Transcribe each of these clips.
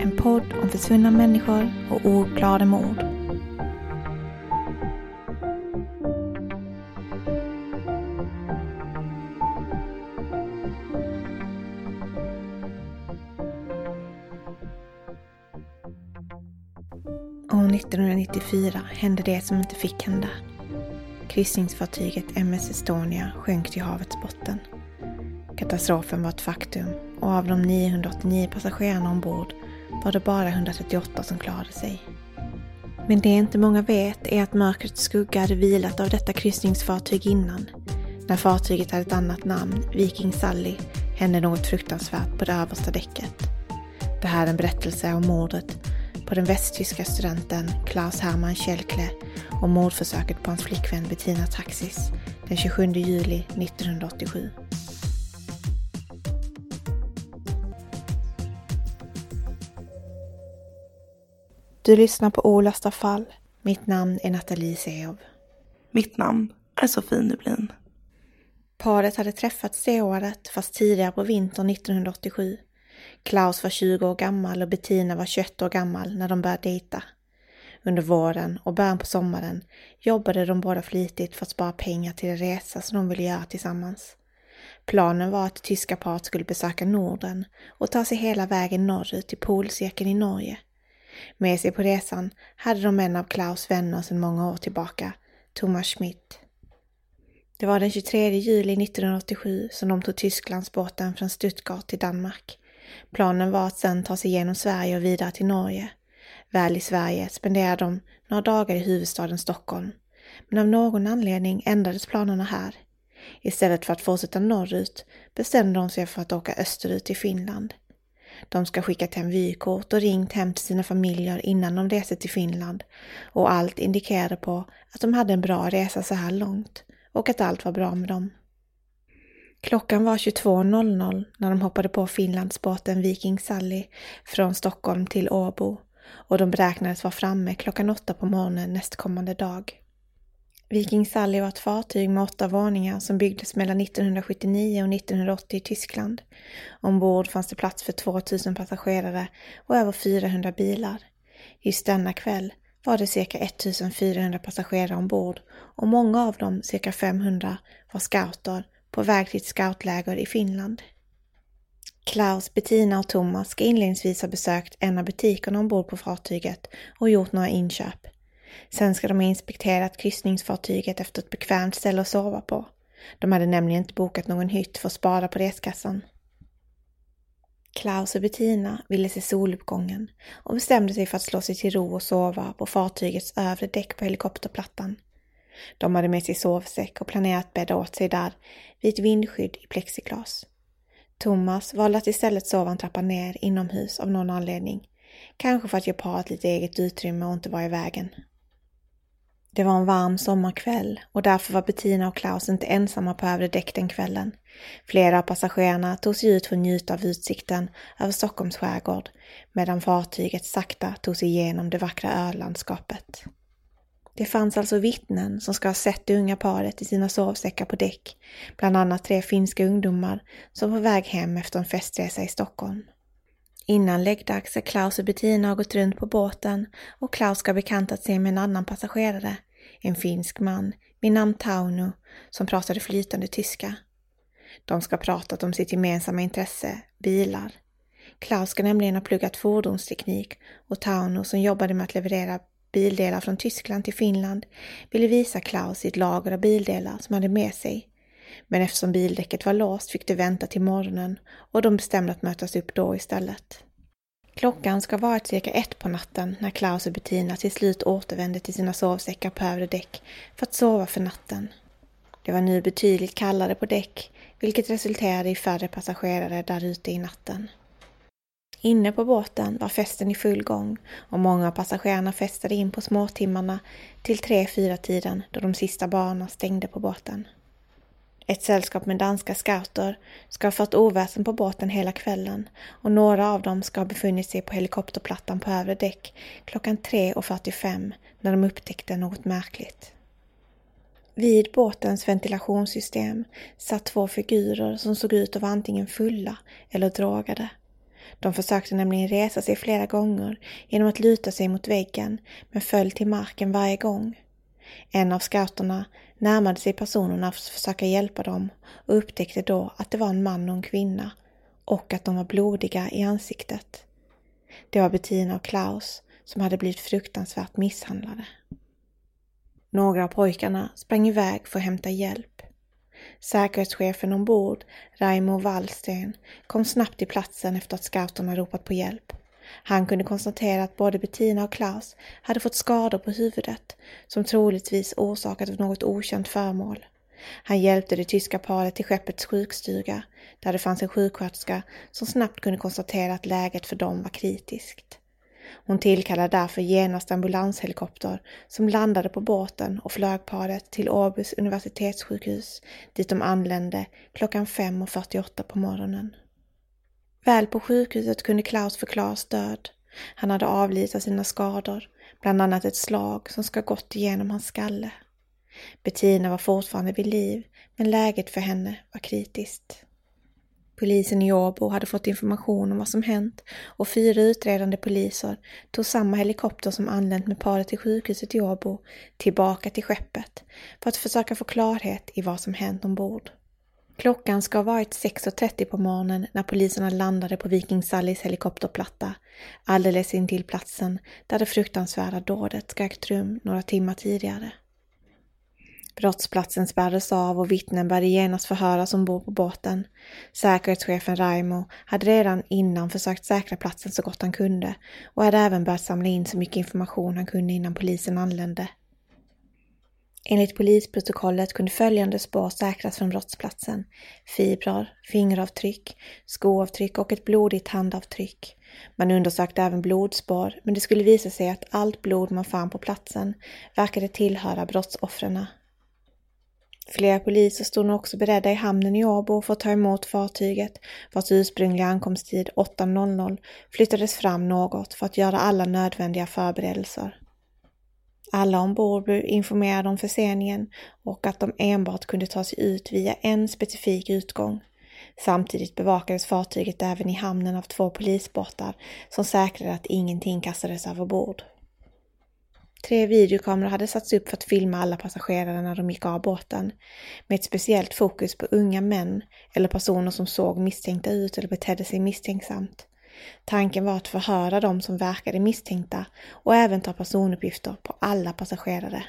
En podd om försvunna människor och ouppklarade mord. År 1994 hände det som inte fick hända. Kryssningsfartyget MS Estonia sjönk till havets botten. Katastrofen var ett faktum och av de 989 passagerarna ombord var det bara 138 som klarade sig. Men det inte många vet är att mörkrets skugga hade vilat av detta kryssningsfartyg innan. När fartyget hade ett annat namn, Viking Sally, hände något fruktansvärt på det översta däcket. Det här är en berättelse om mordet på den västtyska studenten Klaus Hermann Kjellkle och mordförsöket på hans flickvän Bettina Taxis den 27 juli 1987. Du lyssnar på Olösta fall. Mitt namn är Nathalie Seov. Mitt namn är Sofie Nublin. Paret hade träffats det året, fast tidigare på vintern 1987. Klaus var 20 år gammal och Bettina var 21 år gammal när de började dejta. Under våren och början på sommaren jobbade de båda flitigt för att spara pengar till en resa som de ville göra tillsammans. Planen var att det tyska paret skulle besöka Norden och ta sig hela vägen norrut till polcirkeln i Norge. Med sig på resan hade de en av Klaus vänner sedan många år tillbaka, Thomas Schmidt. Det var den 23 juli 1987 som de tog Tysklandsbåten från Stuttgart till Danmark. Planen var att sedan ta sig genom Sverige och vidare till Norge. Väl i Sverige spenderade de några dagar i huvudstaden Stockholm. Men av någon anledning ändrades planerna här. Istället för att fortsätta norrut bestämde de sig för att åka österut till Finland. De ska skickat hem vykort och ringt hem till sina familjer innan de reste till Finland och allt indikerade på att de hade en bra resa så här långt och att allt var bra med dem. Klockan var 22.00 när de hoppade på Finlandsbåten Viking Sally från Stockholm till Åbo och de beräknades vara framme klockan åtta på morgonen nästkommande dag. Viking Sally var ett fartyg med åtta våningar som byggdes mellan 1979 och 1980 i Tyskland. Ombord fanns det plats för 2000 passagerare och över 400 bilar. Just denna kväll var det cirka 1400 passagerare ombord och många av dem, cirka 500, var scouter på väg till ett scoutläger i Finland. Klaus, Bettina och Thomas ska inledningsvis ha besökt en av butikerna ombord på fartyget och gjort några inköp. Sen ska de ha inspekterat kryssningsfartyget efter ett bekvämt ställe att sova på. De hade nämligen inte bokat någon hytt för att spara på reskassan. Klaus och Bettina ville se soluppgången och bestämde sig för att slå sig till ro och sova på fartygets övre däck på helikopterplattan. De hade med sig sovsäck och planerat bädda åt sig där vid ett vindskydd i plexiglas. Thomas valde att istället sova en trappa ner inomhus av någon anledning. Kanske för att ge paret lite eget utrymme och inte vara i vägen. Det var en varm sommarkväll och därför var Bettina och Klaus inte ensamma på övre däck den kvällen. Flera av passagerarna tog sig ut för att njuta av utsikten över Stockholms skärgård medan fartyget sakta tog sig igenom det vackra ölandskapet. Det fanns alltså vittnen som ska ha sett det unga paret i sina sovsäckar på däck, bland annat tre finska ungdomar som var på väg hem efter en festresa i Stockholm. Innan läggdags är Klaus och Bettina har gått runt på båten och Klaus ska bekantat sig med en annan passagerare, en finsk man vid namn Tauno som pratade flytande tyska. De ska ha pratat om sitt gemensamma intresse, bilar. Klaus ska nämligen ha pluggat fordonsteknik och Tauno som jobbade med att leverera bildelar från Tyskland till Finland ville visa Klaus sitt lager av bildelar som han hade med sig. Men eftersom bildäcket var låst fick de vänta till morgonen och de bestämde att mötas upp då istället. Klockan ska ha varit cirka ett på natten när Klaus och Bettina till slut återvände till sina sovsäckar på övre däck för att sova för natten. Det var nu betydligt kallare på däck, vilket resulterade i färre passagerare där ute i natten. Inne på båten var festen i full gång och många av passagerarna festade in på småtimmarna till tre fyra tiden då de sista barnen stängde på båten. Ett sällskap med danska scouter ska ha fört oväsen på båten hela kvällen och några av dem ska ha befunnit sig på helikopterplattan på övre däck klockan 3.45 när de upptäckte något märkligt. Vid båtens ventilationssystem satt två figurer som såg ut att vara antingen fulla eller drogade. De försökte nämligen resa sig flera gånger genom att luta sig mot väggen men föll till marken varje gång. En av scouterna närmade sig personerna för att försöka hjälpa dem och upptäckte då att det var en man och en kvinna och att de var blodiga i ansiktet. Det var Bettina och Klaus som hade blivit fruktansvärt misshandlade. Några av pojkarna sprang iväg för att hämta hjälp. Säkerhetschefen ombord, Raimo Wallsten, kom snabbt till platsen efter att scouterna ropat på hjälp. Han kunde konstatera att både Bettina och Klaus hade fått skador på huvudet som troligtvis orsakat av något okänt föremål. Han hjälpte det tyska paret till skeppets sjukstuga där det fanns en sjuksköterska som snabbt kunde konstatera att läget för dem var kritiskt. Hon tillkallade därför genast ambulanshelikopter som landade på båten och flög paret till Åbys universitetssjukhus dit de anlände klockan 5.48 på morgonen. Väl på sjukhuset kunde Klaus förklaras död. Han hade avlidit av sina skador, bland annat ett slag som ska gått igenom hans skalle. Bettina var fortfarande vid liv, men läget för henne var kritiskt. Polisen i Åbo hade fått information om vad som hänt och fyra utredande poliser tog samma helikopter som anlänt med paret till sjukhuset i Åbo tillbaka till skeppet för att försöka få klarhet i vad som hänt ombord. Klockan ska ha varit 6.30 på morgonen när poliserna landade på Viking Sallys helikopterplatta, alldeles intill platsen där det fruktansvärda dådet ska ägt rum några timmar tidigare. Brottsplatsen spärrades av och vittnen började genast förhöras ombord på båten. Säkerhetschefen Raimo hade redan innan försökt säkra platsen så gott han kunde och hade även börjat samla in så mycket information han kunde innan polisen anlände. Enligt polisprotokollet kunde följande spår säkras från brottsplatsen. Fibrer, fingeravtryck, skoavtryck och ett blodigt handavtryck. Man undersökte även blodspår, men det skulle visa sig att allt blod man fann på platsen verkade tillhöra brottsoffren. Flera poliser stod nu också beredda i hamnen i Åbo för att ta emot fartyget, vars ursprungliga ankomsttid 8.00 flyttades fram något för att göra alla nödvändiga förberedelser. Alla ombord blev informerade om förseningen och att de enbart kunde ta sig ut via en specifik utgång. Samtidigt bevakades fartyget även i hamnen av två polisbåtar som säkrade att ingenting kastades överbord. Tre videokameror hade satts upp för att filma alla passagerare när de gick av båten, med ett speciellt fokus på unga män eller personer som såg misstänkta ut eller betedde sig misstänksamt. Tanken var att förhöra de som verkade misstänkta och även ta personuppgifter på alla passagerare.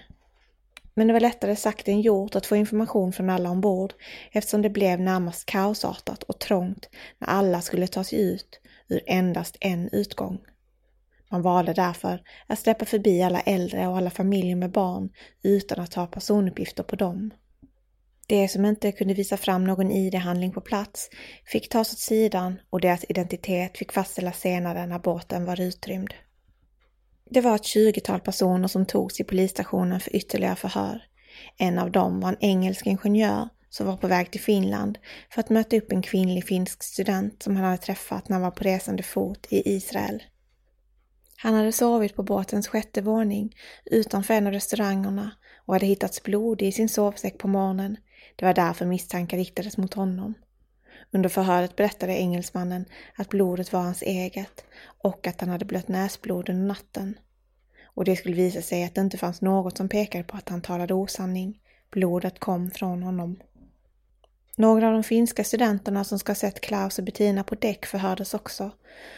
Men det var lättare sagt än gjort att få information från alla ombord eftersom det blev närmast kaosartat och trångt när alla skulle ta sig ut ur endast en utgång. Man valde därför att släppa förbi alla äldre och alla familjer med barn utan att ta personuppgifter på dem. De som inte kunde visa fram någon ID-handling på plats fick tas åt sidan och deras identitet fick fastställas senare när båten var utrymd. Det var ett tjugotal personer som togs till polisstationen för ytterligare förhör. En av dem var en engelsk ingenjör som var på väg till Finland för att möta upp en kvinnlig finsk student som han hade träffat när han var på resande fot i Israel. Han hade sovit på båtens sjätte våning utanför en av restaurangerna och hade hittats blodig i sin sovsäck på morgonen. Det var därför misstankar riktades mot honom. Under förhöret berättade engelsmannen att blodet var hans eget och att han hade blött näsblod under natten. Och det skulle visa sig att det inte fanns något som pekade på att han talade osanning. Blodet kom från honom. Några av de finska studenterna som ska ha sett Klaus och Bettina på däck förhördes också.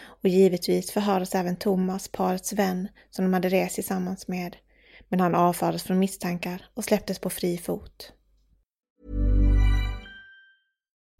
Och givetvis förhördes även Thomas, parets vän, som de hade rest tillsammans med. Men han avfördes från misstankar och släpptes på fri fot.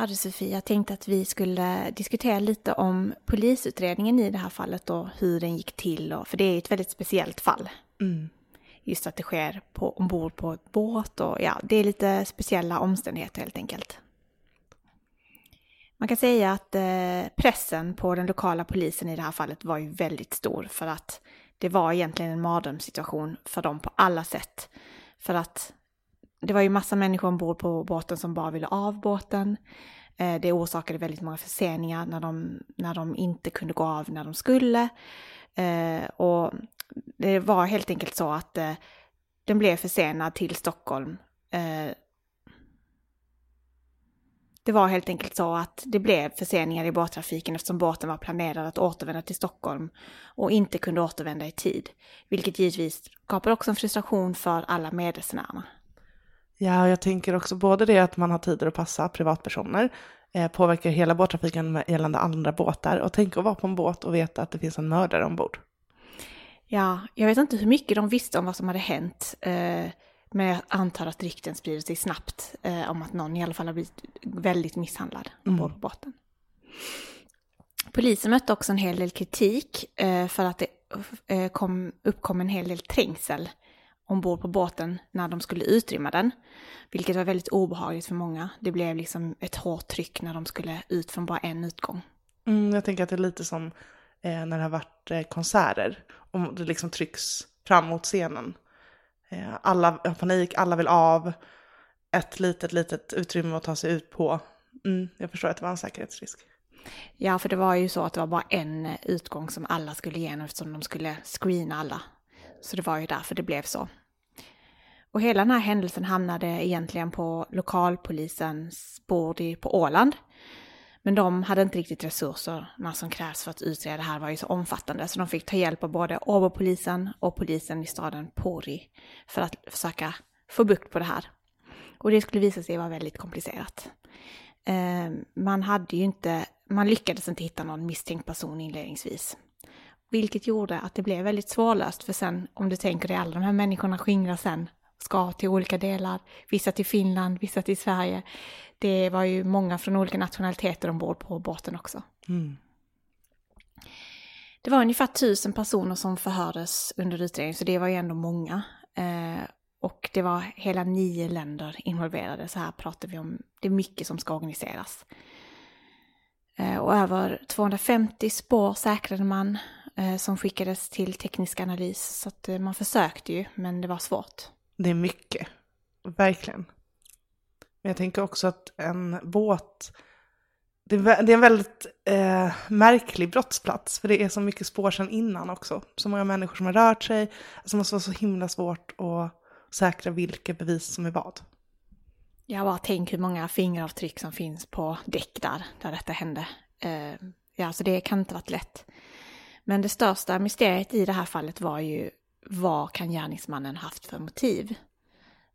Ja du Sofie, jag tänkte att vi skulle diskutera lite om polisutredningen i det här fallet och hur den gick till. Och, för det är ett väldigt speciellt fall. Just att det sker på, ombord på ett båt och ja, det är lite speciella omständigheter helt enkelt. Man kan säga att eh, pressen på den lokala polisen i det här fallet var ju väldigt stor för att det var egentligen en mardrömssituation för dem på alla sätt. För att det var ju massa människor ombord på båten som bara ville av båten. Eh, det orsakade väldigt många förseningar när de, när de inte kunde gå av när de skulle. Eh, och det var helt enkelt så att eh, den blev försenad till Stockholm. Det var helt enkelt så att det blev förseningar i båttrafiken eftersom båten var planerad att återvända till Stockholm och inte kunde återvända i tid. Vilket givetvis skapade också en frustration för alla medresenärerna. Ja, jag tänker också både det att man har tider att passa privatpersoner eh, påverkar hela båttrafiken med gällande andra båtar och tänk att vara på en båt och veta att det finns en mördare ombord. Ja, jag vet inte hur mycket de visste om vad som hade hänt. Eh, men jag antar att rykten sprider sig snabbt eh, om att någon i alla fall har blivit väldigt misshandlad ombord på båten. Polisen mötte också en hel del kritik eh, för att det eh, kom, uppkom en hel del trängsel ombord på båten när de skulle utrymma den. Vilket var väldigt obehagligt för många. Det blev liksom ett hårt tryck när de skulle ut från bara en utgång. Mm, jag tänker att det är lite som eh, när det har varit eh, konserter. Om det liksom trycks fram mot scenen. Eh, alla har panik, alla vill av. Ett litet, litet utrymme att ta sig ut på. Mm, jag förstår att det var en säkerhetsrisk. Ja, för det var ju så att det var bara en eh, utgång som alla skulle igenom eftersom de skulle screena alla. Så det var ju därför det blev så. Och hela den här händelsen hamnade egentligen på lokalpolisens bord på Åland. Men de hade inte riktigt resurserna som krävs för att utreda det här var ju så omfattande så de fick ta hjälp av både Åbopolisen och polisen i staden Pori för att försöka få bukt på det här. Och det skulle visa sig vara väldigt komplicerat. Eh, man hade ju inte, man lyckades inte hitta någon misstänkt person inledningsvis. Vilket gjorde att det blev väldigt svårlöst för sen om du tänker dig alla de här människorna skingras sen ska till olika delar, vissa till Finland, vissa till Sverige. Det var ju många från olika nationaliteter ombord på båten också. Mm. Det var ungefär tusen personer som förhördes under utredningen, så det var ju ändå många. Eh, och det var hela nio länder involverade, så här pratar vi om, det är mycket som ska organiseras. Eh, och över 250 spår säkrade man som skickades till teknisk analys. Så att eh, man försökte ju, men det var svårt. Det är mycket, verkligen. Men jag tänker också att en båt, det är, en väldigt eh, märklig brottsplats, för det är så mycket spår sedan innan också. Så många människor som har rört sig, alltså det måste vara så himla svårt att säkra vilka bevis som är vad. Jag bara tänk hur många fingeravtryck som finns på däck där, där detta hände. Eh, ja, så det kan inte varit lätt. Men det största mysteriet i det här fallet var ju vad kan gärningsmannen haft för motiv?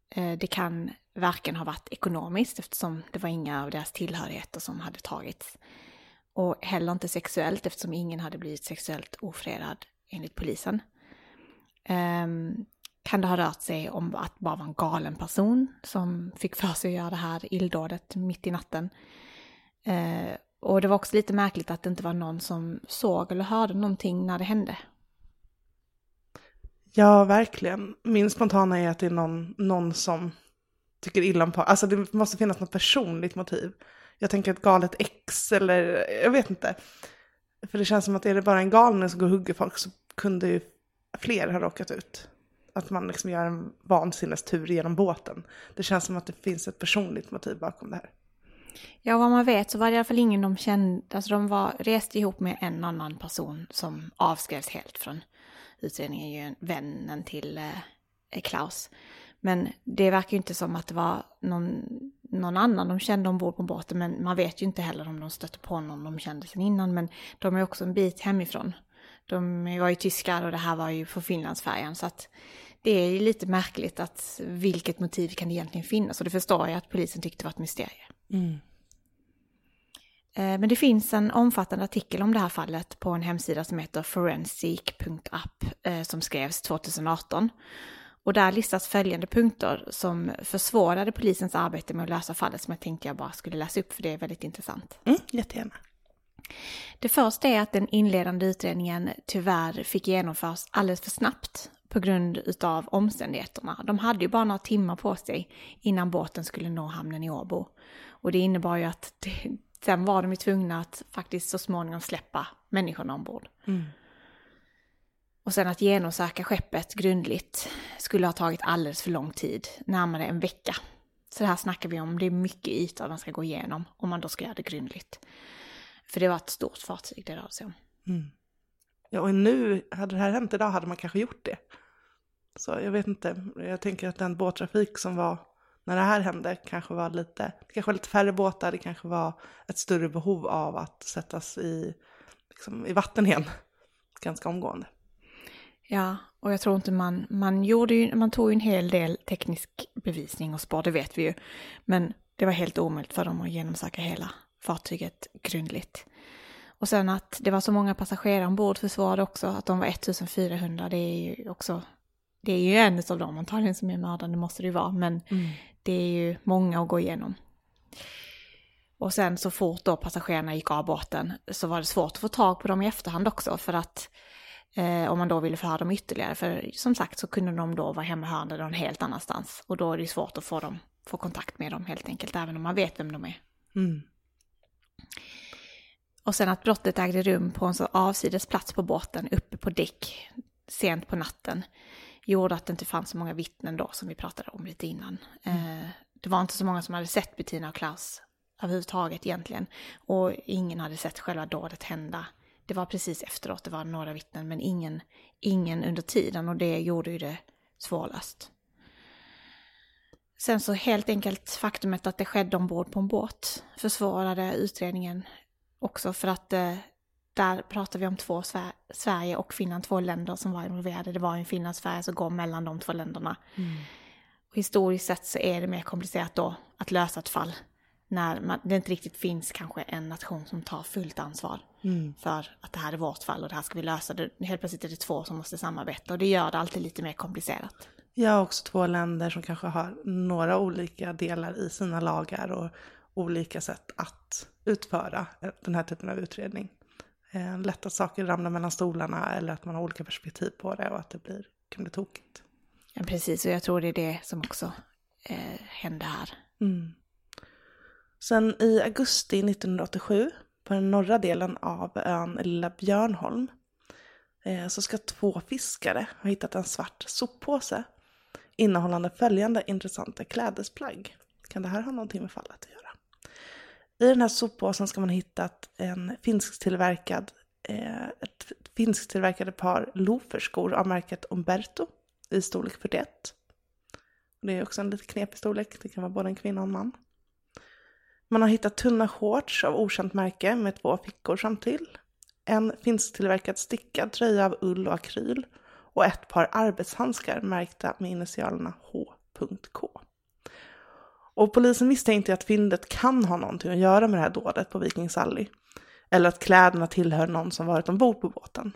Eh, det kan varken ha varit ekonomiskt eftersom det var inga av deras tillhörigheter som hade tagits. Och heller inte sexuellt eftersom ingen hade blivit sexuellt ofredad enligt polisen. Um, kan det ha rört sig om att bara vara en galen person som fick för sig att göra det här illdådet mitt i natten. Uh, och det var också lite märkligt att det inte var någon som såg eller hörde någonting när det hände. Ja, verkligen. Min spontana är att det är någon, någon som tycker illa om par. Alltså det måste finnas något personligt motiv. Jag tänker ett galet ex eller jag vet inte. För det känns som att är det bara en galning som går och hugger folk så kunde ju fler ha råkat ut. Att man liksom gör en vansinnestur genom båten. Det känns som att det finns ett personligt motiv bakom det här. Ja, vad man vet så var det i alla fall ingen de kände, alltså de var, reste ihop med en annan person som avskrevs helt från utredningen, ju vännen till eh, eh, Klaus. Men det verkar ju inte som att det var någon, någon annan de kände ombord på båten, men man vet ju inte heller om de stötte på någon de kände sen innan, men de är också en bit hemifrån. De var ju tyskar och det här var ju på Finlandsfärjan, så att det är ju lite märkligt att vilket motiv kan det egentligen finnas, och det förstår jag att polisen tyckte var ett mysterium. Mm. Men det finns en omfattande artikel om det här fallet på en hemsida som heter forensic.app eh, som skrevs 2018. Och där listas följande punkter som försvårade polisens arbete med att lösa fallet som jag tänkte jag bara skulle läsa upp för det är väldigt intressant. Mm, jättegärna. Det första är att den inledande utredningen tyvärr fick genomföras alldeles för snabbt på grund utav omständigheterna. De hade ju bara några timmar på sig innan båten skulle nå hamnen i Åbo. Och det innebar ju att det, sen var de ju tvungna att faktiskt så småningom släppa människorna ombord. Mm. Och sen att genomsöka skeppet grundligt skulle ha tagit alldeles för lång tid, närmare en vecka. Så det här snackar vi om, det är mycket yta man ska gå igenom om man då ska göra det grundligt. För det var ett stort fartyg det rörde sig om. Mm. Ja, och nu, hade det här hänt idag hade man kanske gjort det. Så jag vet inte, jag tänker att den båttrafik som var när det här hände kanske var lite, det kanske var lite färre båtar, det kanske var ett större behov av att sättas i, liksom, i vatten igen ganska omgående. Ja, och jag tror inte man, man gjorde ju, man tog ju en hel del teknisk bevisning och spår, det vet vi ju. Men det var helt omöjligt för dem att genomsöka hela fartyget grundligt. Och sen att det var så många passagerare ombord försvarade också, att de var 1400, det är ju också, det är ju en av dem antagligen som är mördaren, det måste det ju vara, men mm. det är ju många att gå igenom. Och sen så fort då passagerarna gick av båten så var det svårt att få tag på dem i efterhand också, för att Eh, om man då ville förhöra dem ytterligare. För som sagt så kunde de då vara hemmahörande någon helt annanstans. Och då är det svårt att få, dem, få kontakt med dem helt enkelt, även om man vet vem de är. Mm. Och sen att brottet ägde rum på en så avsides plats på båten, uppe på däck, sent på natten, gjorde att det inte fanns så många vittnen då, som vi pratade om lite innan. Mm. Eh, det var inte så många som hade sett Bettina och Klaus överhuvudtaget egentligen. Och ingen hade sett själva dådet hända det var precis efteråt, det var några vittnen, men ingen, ingen under tiden och det gjorde ju det svårlöst. Sen så helt enkelt faktumet att det skedde ombord på en båt försvårade utredningen också för att eh, där pratar vi om två, Sverige och Finland, två länder som var involverade. Det var en Finland-Sverige som går mellan de två länderna. Mm. Och historiskt sett så är det mer komplicerat då att lösa ett fall när man, det inte riktigt finns kanske en nation som tar fullt ansvar mm. för att det här är vårt fall och det här ska vi lösa. Det, helt plötsligt är det två som måste samarbeta och det gör det alltid lite mer komplicerat. Ja, också två länder som kanske har några olika delar i sina lagar och olika sätt att utföra den här typen av utredning. Eh, lätt att saker ramlar mellan stolarna eller att man har olika perspektiv på det och att det blir, kan bli tokigt. Ja, precis, och jag tror det är det som också eh, hände här. Mm. Sen i augusti 1987, på den norra delen av ön Lilla Björnholm, eh, så ska två fiskare ha hittat en svart soppåse innehållande följande intressanta klädesplagg. Kan det här ha någonting med fallet att göra? I den här soppåsen ska man ha hittat en finsktillverkad, eh, ett finsktillverkade par loferskor av märket Umberto i storlek 41. Det är också en lite knepig storlek, det kan vara både en kvinna och en man. Man har hittat tunna shorts av okänt märke med två fickor samtill. En finsktillverkad stickad tröja av ull och akryl och ett par arbetshandskar märkta med initialerna H.K. Och polisen misstänkte att fyndet kan ha någonting att göra med det här dådet på Viking Sally. Eller att kläderna tillhör någon som varit ombord på båten.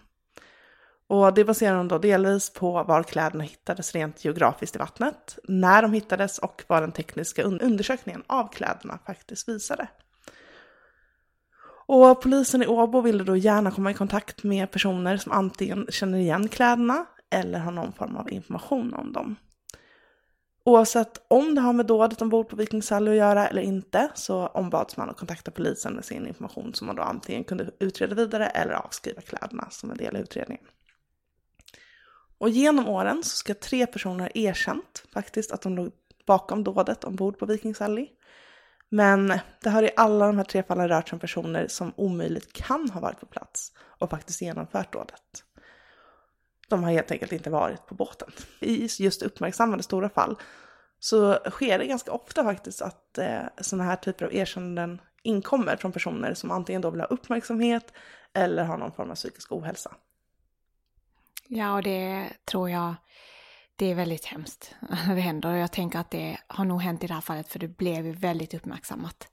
Och det baserar de då delvis på var kläderna hittades rent geografiskt i vattnet, när de hittades och vad den tekniska undersökningen av kläderna faktiskt visade. Och polisen i Åbo ville då gärna komma i kontakt med personer som antingen känner igen kläderna eller har någon form av information om dem. Oavsett om det har med dådet ombord på Viking Sally att göra eller inte så ombads man att kontakta polisen med sin information som man då antingen kunde utreda vidare eller avskriva kläderna som en del i utredningen. Och genom åren så ska tre personer ha erkänt faktiskt att de låg bakom dådet ombord på Viking Sally. Men det har i alla de här tre fallen rört sig om personer som omöjligt kan ha varit på plats och faktiskt genomfört dådet. De har helt enkelt inte varit på båten. I just uppmärksammade stora fall så sker det ganska ofta faktiskt att eh, sådana här typer av erkännanden inkommer från personer som antingen då vill ha uppmärksamhet eller har någon form av psykisk ohälsa. Ja, och det tror jag, det är väldigt hemskt när det händer. Och jag tänker att det har nog hänt i det här fallet för det blev ju väldigt uppmärksammat.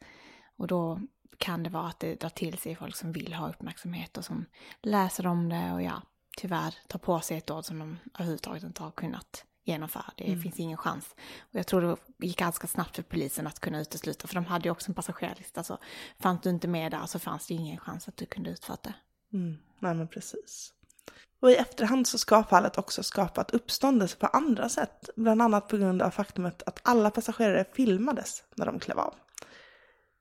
Och då kan det vara att det drar till sig folk som vill ha uppmärksamhet och som läser om det och ja, tyvärr tar på sig ett ord som de överhuvudtaget inte har kunnat genomföra. Det mm. finns ingen chans. Och jag tror det gick ganska snabbt för polisen att kunna utesluta, för de hade ju också en passagerarlista. Så fanns du inte med där så fanns det ingen chans att du kunde utföra det. Mm. Nej men precis. Och i efterhand så ska fallet också skapat uppståndelse på andra sätt, bland annat på grund av faktumet att alla passagerare filmades när de klev av.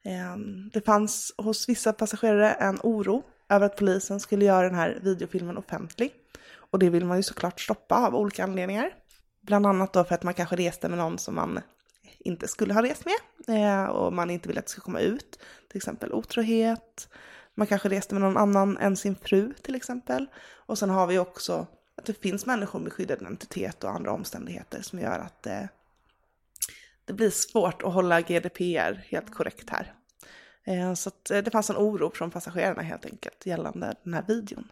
Ehm, det fanns hos vissa passagerare en oro över att polisen skulle göra den här videofilmen offentlig. Och det vill man ju såklart stoppa av olika anledningar. Bland annat då för att man kanske reste med någon som man inte skulle ha rest med eh, och man inte vill att det ska komma ut. Till exempel otrohet. Man kanske reste med någon annan än sin fru till exempel. Och sen har vi också att det finns människor med skyddad identitet och andra omständigheter som gör att det, det blir svårt att hålla GDPR helt korrekt här. Eh, så att eh, det fanns en oro från passagerarna helt enkelt gällande den här videon.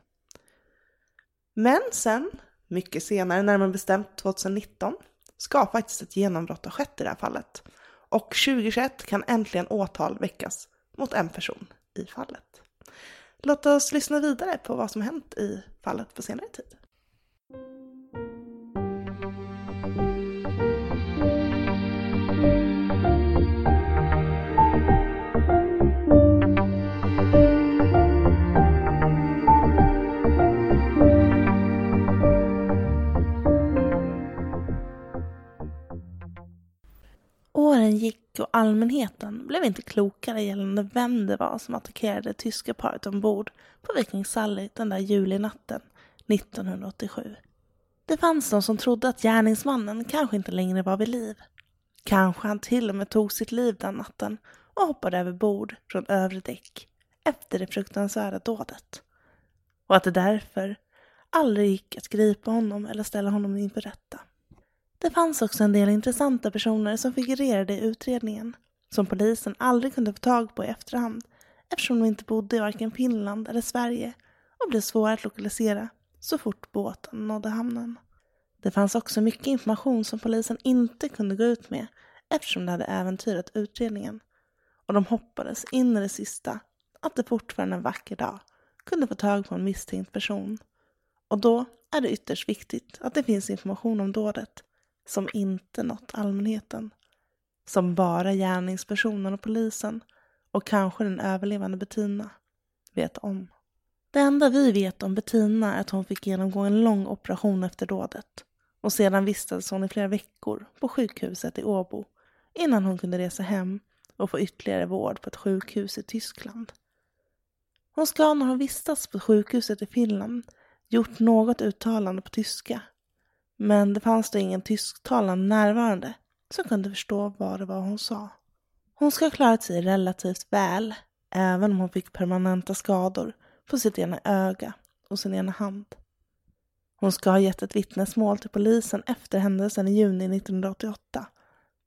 Men sen, mycket senare, närmare bestämt 2019, ska faktiskt ett genombrott ha skett i det här fallet. Och 2021 kan äntligen åtal väckas mot en person i fallet. Låt oss lyssna vidare på vad som hänt i fallet på senare tid. Åren gick och allmänheten blev inte klokare gällande vem det var som attackerade det tyska paret ombord på Viking Sally den där julinatten 1987. Det fanns de som trodde att gärningsmannen kanske inte längre var vid liv. Kanske han till och med tog sitt liv den natten och hoppade över bord från övre däck efter det fruktansvärda dådet. Och att det därför aldrig gick att gripa honom eller ställa honom inför rätta. Det fanns också en del intressanta personer som figurerade i utredningen, som polisen aldrig kunde få tag på i efterhand eftersom de inte bodde i varken Finland eller Sverige och blev svåra att lokalisera så fort båten nådde hamnen. Det fanns också mycket information som polisen inte kunde gå ut med eftersom det hade äventyrat utredningen. Och de hoppades in i det sista att det fortfarande en vacker dag kunde få tag på en misstänkt person. Och då är det ytterst viktigt att det finns information om dådet som inte nått allmänheten. Som bara gärningspersonen och polisen och kanske den överlevande Bettina vet om. Det enda vi vet om Bettina är att hon fick genomgå en lång operation efter dådet och sedan vistades hon i flera veckor på sjukhuset i Åbo innan hon kunde resa hem och få ytterligare vård på ett sjukhus i Tyskland. Hon ska när hon vistats på sjukhuset i Finland gjort något uttalande på tyska. Men det fanns då ingen tysktalande närvarande som kunde förstå vad det var hon sa. Hon ska ha klarat sig relativt väl, även om hon fick permanenta skador på sitt ena öga och sin ena hand. Hon ska ha gett ett vittnesmål till polisen efter händelsen i juni 1988.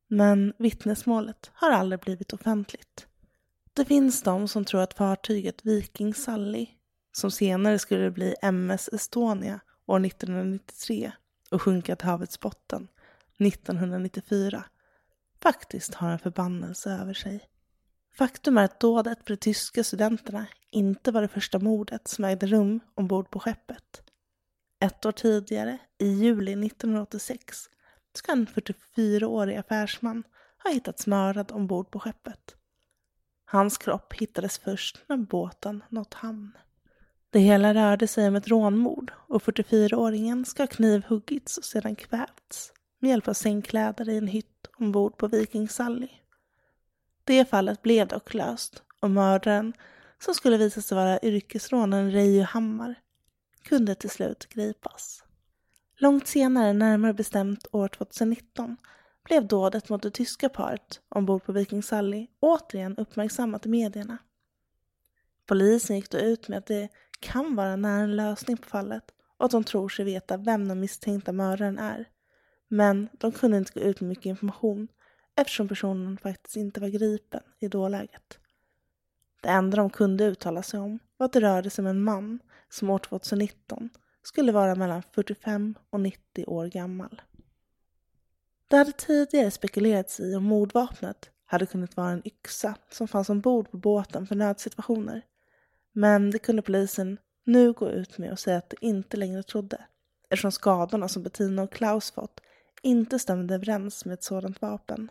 Men vittnesmålet har aldrig blivit offentligt. Det finns de som tror att fartyget Viking Sally, som senare skulle bli MS Estonia år 1993 och sjunka till havets botten 1994, faktiskt har en förbannelse över sig. Faktum är att dådet på de tyska studenterna inte var det första mordet som ägde rum ombord på skeppet. Ett år tidigare, i juli 1986, ska en 44-årig affärsman ha hittats mördad ombord på skeppet. Hans kropp hittades först när båten nått hamn. Det hela rörde sig om ett rånmord och 44-åringen ska ha knivhuggits och sedan kvävts med hjälp av sängkläder i en hytt ombord på Viking Sally. Det fallet blev dock löst och mördaren, som skulle visa sig vara yrkesrånaren Reijo Hammar, kunde till slut gripas. Långt senare, närmare bestämt år 2019, blev dådet mot det tyska paret ombord på Viking Sally återigen uppmärksammat i medierna. Polisen gick då ut med att det kan vara nära en lösning på fallet och att de tror sig veta vem den misstänkta mördaren är. Men de kunde inte gå ut med mycket information eftersom personen faktiskt inte var gripen i dåläget. Det enda de kunde uttala sig om var att det rörde sig om en man som år 2019 skulle vara mellan 45 och 90 år gammal. Det hade tidigare spekulerats i om mordvapnet hade kunnat vara en yxa som fanns ombord på båten för nödsituationer. Men det kunde polisen nu gå ut med och säga att de inte längre trodde eftersom skadorna som Bettina och Klaus fått inte stämde överens med ett sådant vapen.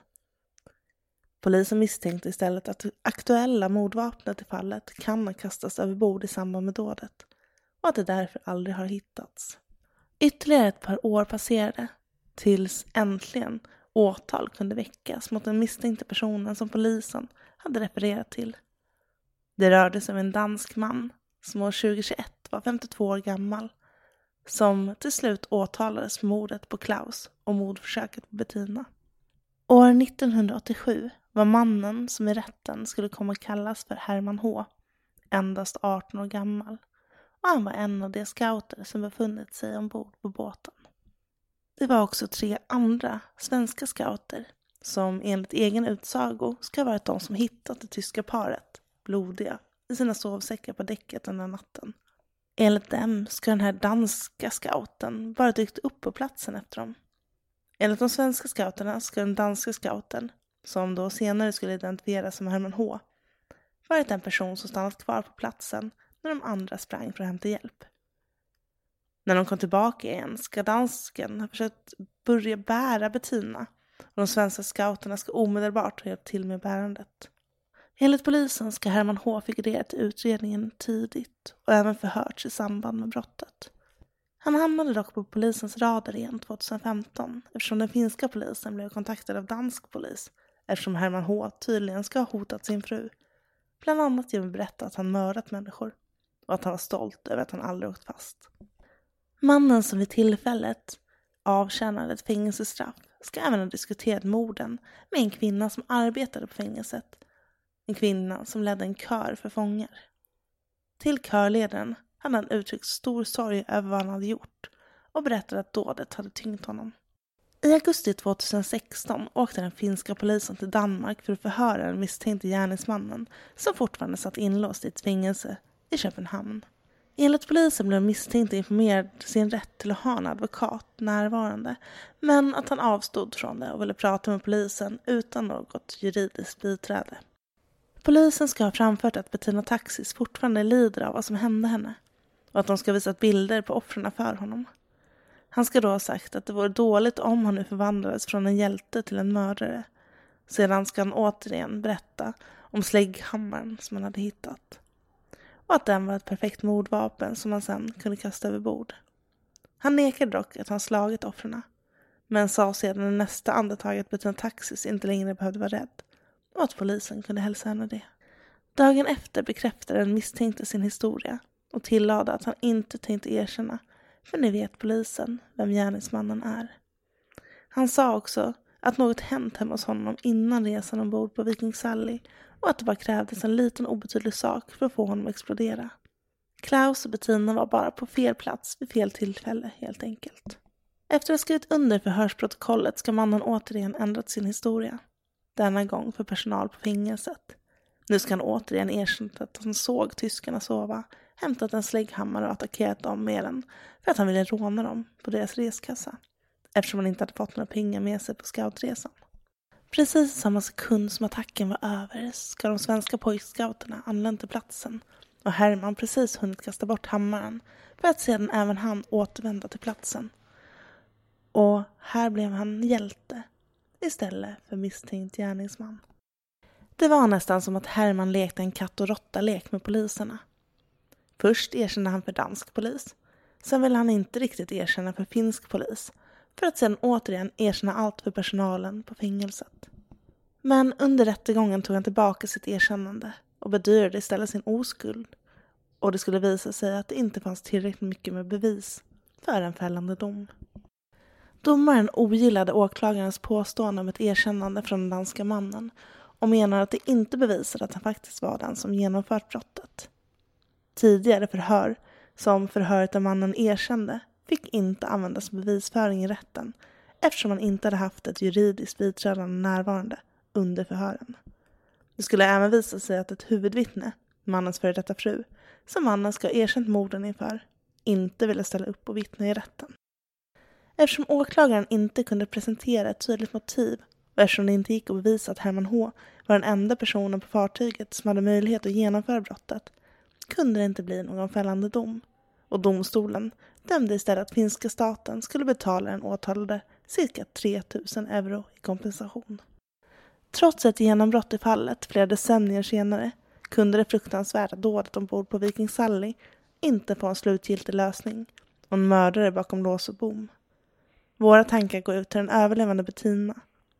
Polisen misstänkte istället att det aktuella mordvapnet i fallet kan ha kastats över bord i samband med dådet och att det därför aldrig har hittats. Ytterligare ett par år passerade tills äntligen åtal kunde väckas mot den misstänkte personen som polisen hade refererat till. Det rörde sig om en dansk man som år 2021 var 52 år gammal som till slut åtalades för mordet på Klaus och mordförsöket på Bettina. År 1987 var mannen som i rätten skulle komma att kallas för Herman H endast 18 år gammal och han var en av de scouter som befunnit sig ombord på båten. Det var också tre andra svenska scouter som enligt egen utsago ska ha varit de som hittat det tyska paret, blodiga, i sina sovsäckar på däcket den där natten. Enligt dem ska den här danska scouten bara dykt upp på platsen efter dem. Enligt de svenska scouterna ska den danska scouten, som då senare skulle identifieras som Herman H, varit den person som stannat kvar på platsen när de andra sprang för att hämta hjälp. När de kom tillbaka igen ska dansken ha försökt börja bära Bettina och de svenska scouterna ska omedelbart ha hjälpt till med bärandet. Enligt polisen ska Herman H figurerat i utredningen tidigt och även förhörts i samband med brottet. Han hamnade dock på polisens radar igen 2015 eftersom den finska polisen blev kontaktad av dansk polis eftersom Herman H tydligen ska ha hotat sin fru. Bland annat genom att berätta att han mördat människor och att han var stolt över att han aldrig åkt fast. Mannen som vid tillfället avtjänade ett fängelsestraff ska även ha diskuterat morden med en kvinna som arbetade på fängelset. En kvinna som ledde en kör för fångar. Till körledaren hade han uttryckt stor sorg över vad han hade gjort och berättade att dådet hade tyngt honom. I augusti 2016 åkte den finska polisen till Danmark för att förhöra den misstänkte gärningsmannen som fortfarande satt inlåst i ett fängelse i Köpenhamn. Enligt polisen blev den misstänkte informerad sin rätt till att ha en advokat närvarande men att han avstod från det och ville prata med polisen utan något juridiskt biträde. Polisen ska ha framfört att Bettina Taxis fortfarande lider av vad som hände henne och att de ska ha visat bilder på offren för honom. Han ska då ha sagt att det vore dåligt om han nu förvandlades från en hjälte till en mördare. Sedan ska han återigen berätta om slägghammaren som han hade hittat. Och att den var ett perfekt mordvapen som han sen kunde kasta över bord. Han nekade dock att han slagit offren. Men sa sedan i nästa andetag att Bettina Taxis inte längre behövde vara rädd och att polisen kunde hälsa henne det. Dagen efter bekräftade den misstänkte sin historia och tillade att han inte tänkte erkänna för nu vet polisen vem gärningsmannen är. Han sa också att något hänt hemma hos honom innan resan ombord på Viking Sally och att det bara krävdes en liten obetydlig sak för att få honom att explodera. Klaus och Bettina var bara på fel plats vid fel tillfälle helt enkelt. Efter att ha skrivit under förhörsprotokollet ska mannen återigen ändrat sin historia. Denna gång för personal på fängelset. Nu ska han återigen erkänna att han såg tyskarna sova, hämtat en slägghammare och attackerat dem med den för att han ville råna dem på deras reskassa. Eftersom han inte hade fått några pengar med sig på scoutresan. Precis i samma sekund som attacken var över ska de svenska pojkscouterna anlänt till platsen och Herman precis hunnit kasta bort hammaren för att sedan även han återvända till platsen. Och här blev han hjälte istället för misstänkt gärningsman. Det var nästan som att Herman lekte en katt och råtta-lek med poliserna. Först erkände han för dansk polis. Sen ville han inte riktigt erkänna för finsk polis. För att sedan återigen erkänna allt för personalen på fängelset. Men under rättegången tog han tillbaka sitt erkännande och bedyrade istället sin oskuld. Och det skulle visa sig att det inte fanns tillräckligt mycket med bevis för en fällande dom. Domaren ogillade åklagarens påstående om ett erkännande från den danska mannen och menar att det inte bevisar att han faktiskt var den som genomfört brottet. Tidigare förhör, som förhöret där mannen erkände, fick inte användas som bevisföring i rätten eftersom han inte hade haft ett juridiskt biträdande närvarande under förhören. Det skulle även visa sig att ett huvudvittne, mannens före detta fru, som mannen ska ha erkänt morden inför, inte ville ställa upp och vittna i rätten. Eftersom åklagaren inte kunde presentera ett tydligt motiv och eftersom det inte gick att bevisa att Herman H var den enda personen på fartyget som hade möjlighet att genomföra brottet kunde det inte bli någon fällande dom och domstolen dömde istället att finska staten skulle betala den åtalade cirka 3 000 euro i kompensation. Trots ett genombrott i fallet flera decennier senare kunde det fruktansvärda dådet ombord på Viking Sally inte få en slutgiltig lösning och en mördare bakom lås och bom. Våra tankar går ut till den överlevande Bettina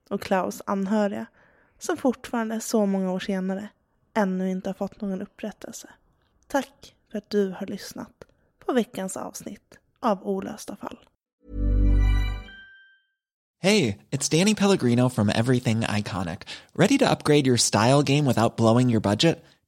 och Klaus anhöriga som fortfarande så många år senare ännu inte har fått någon upprättelse. Tack för att du har lyssnat på veckans avsnitt av Olösta fall. Hej, det är Danny Pellegrino from Everything Iconic. Ready to upgrade your style game without blowing your budget?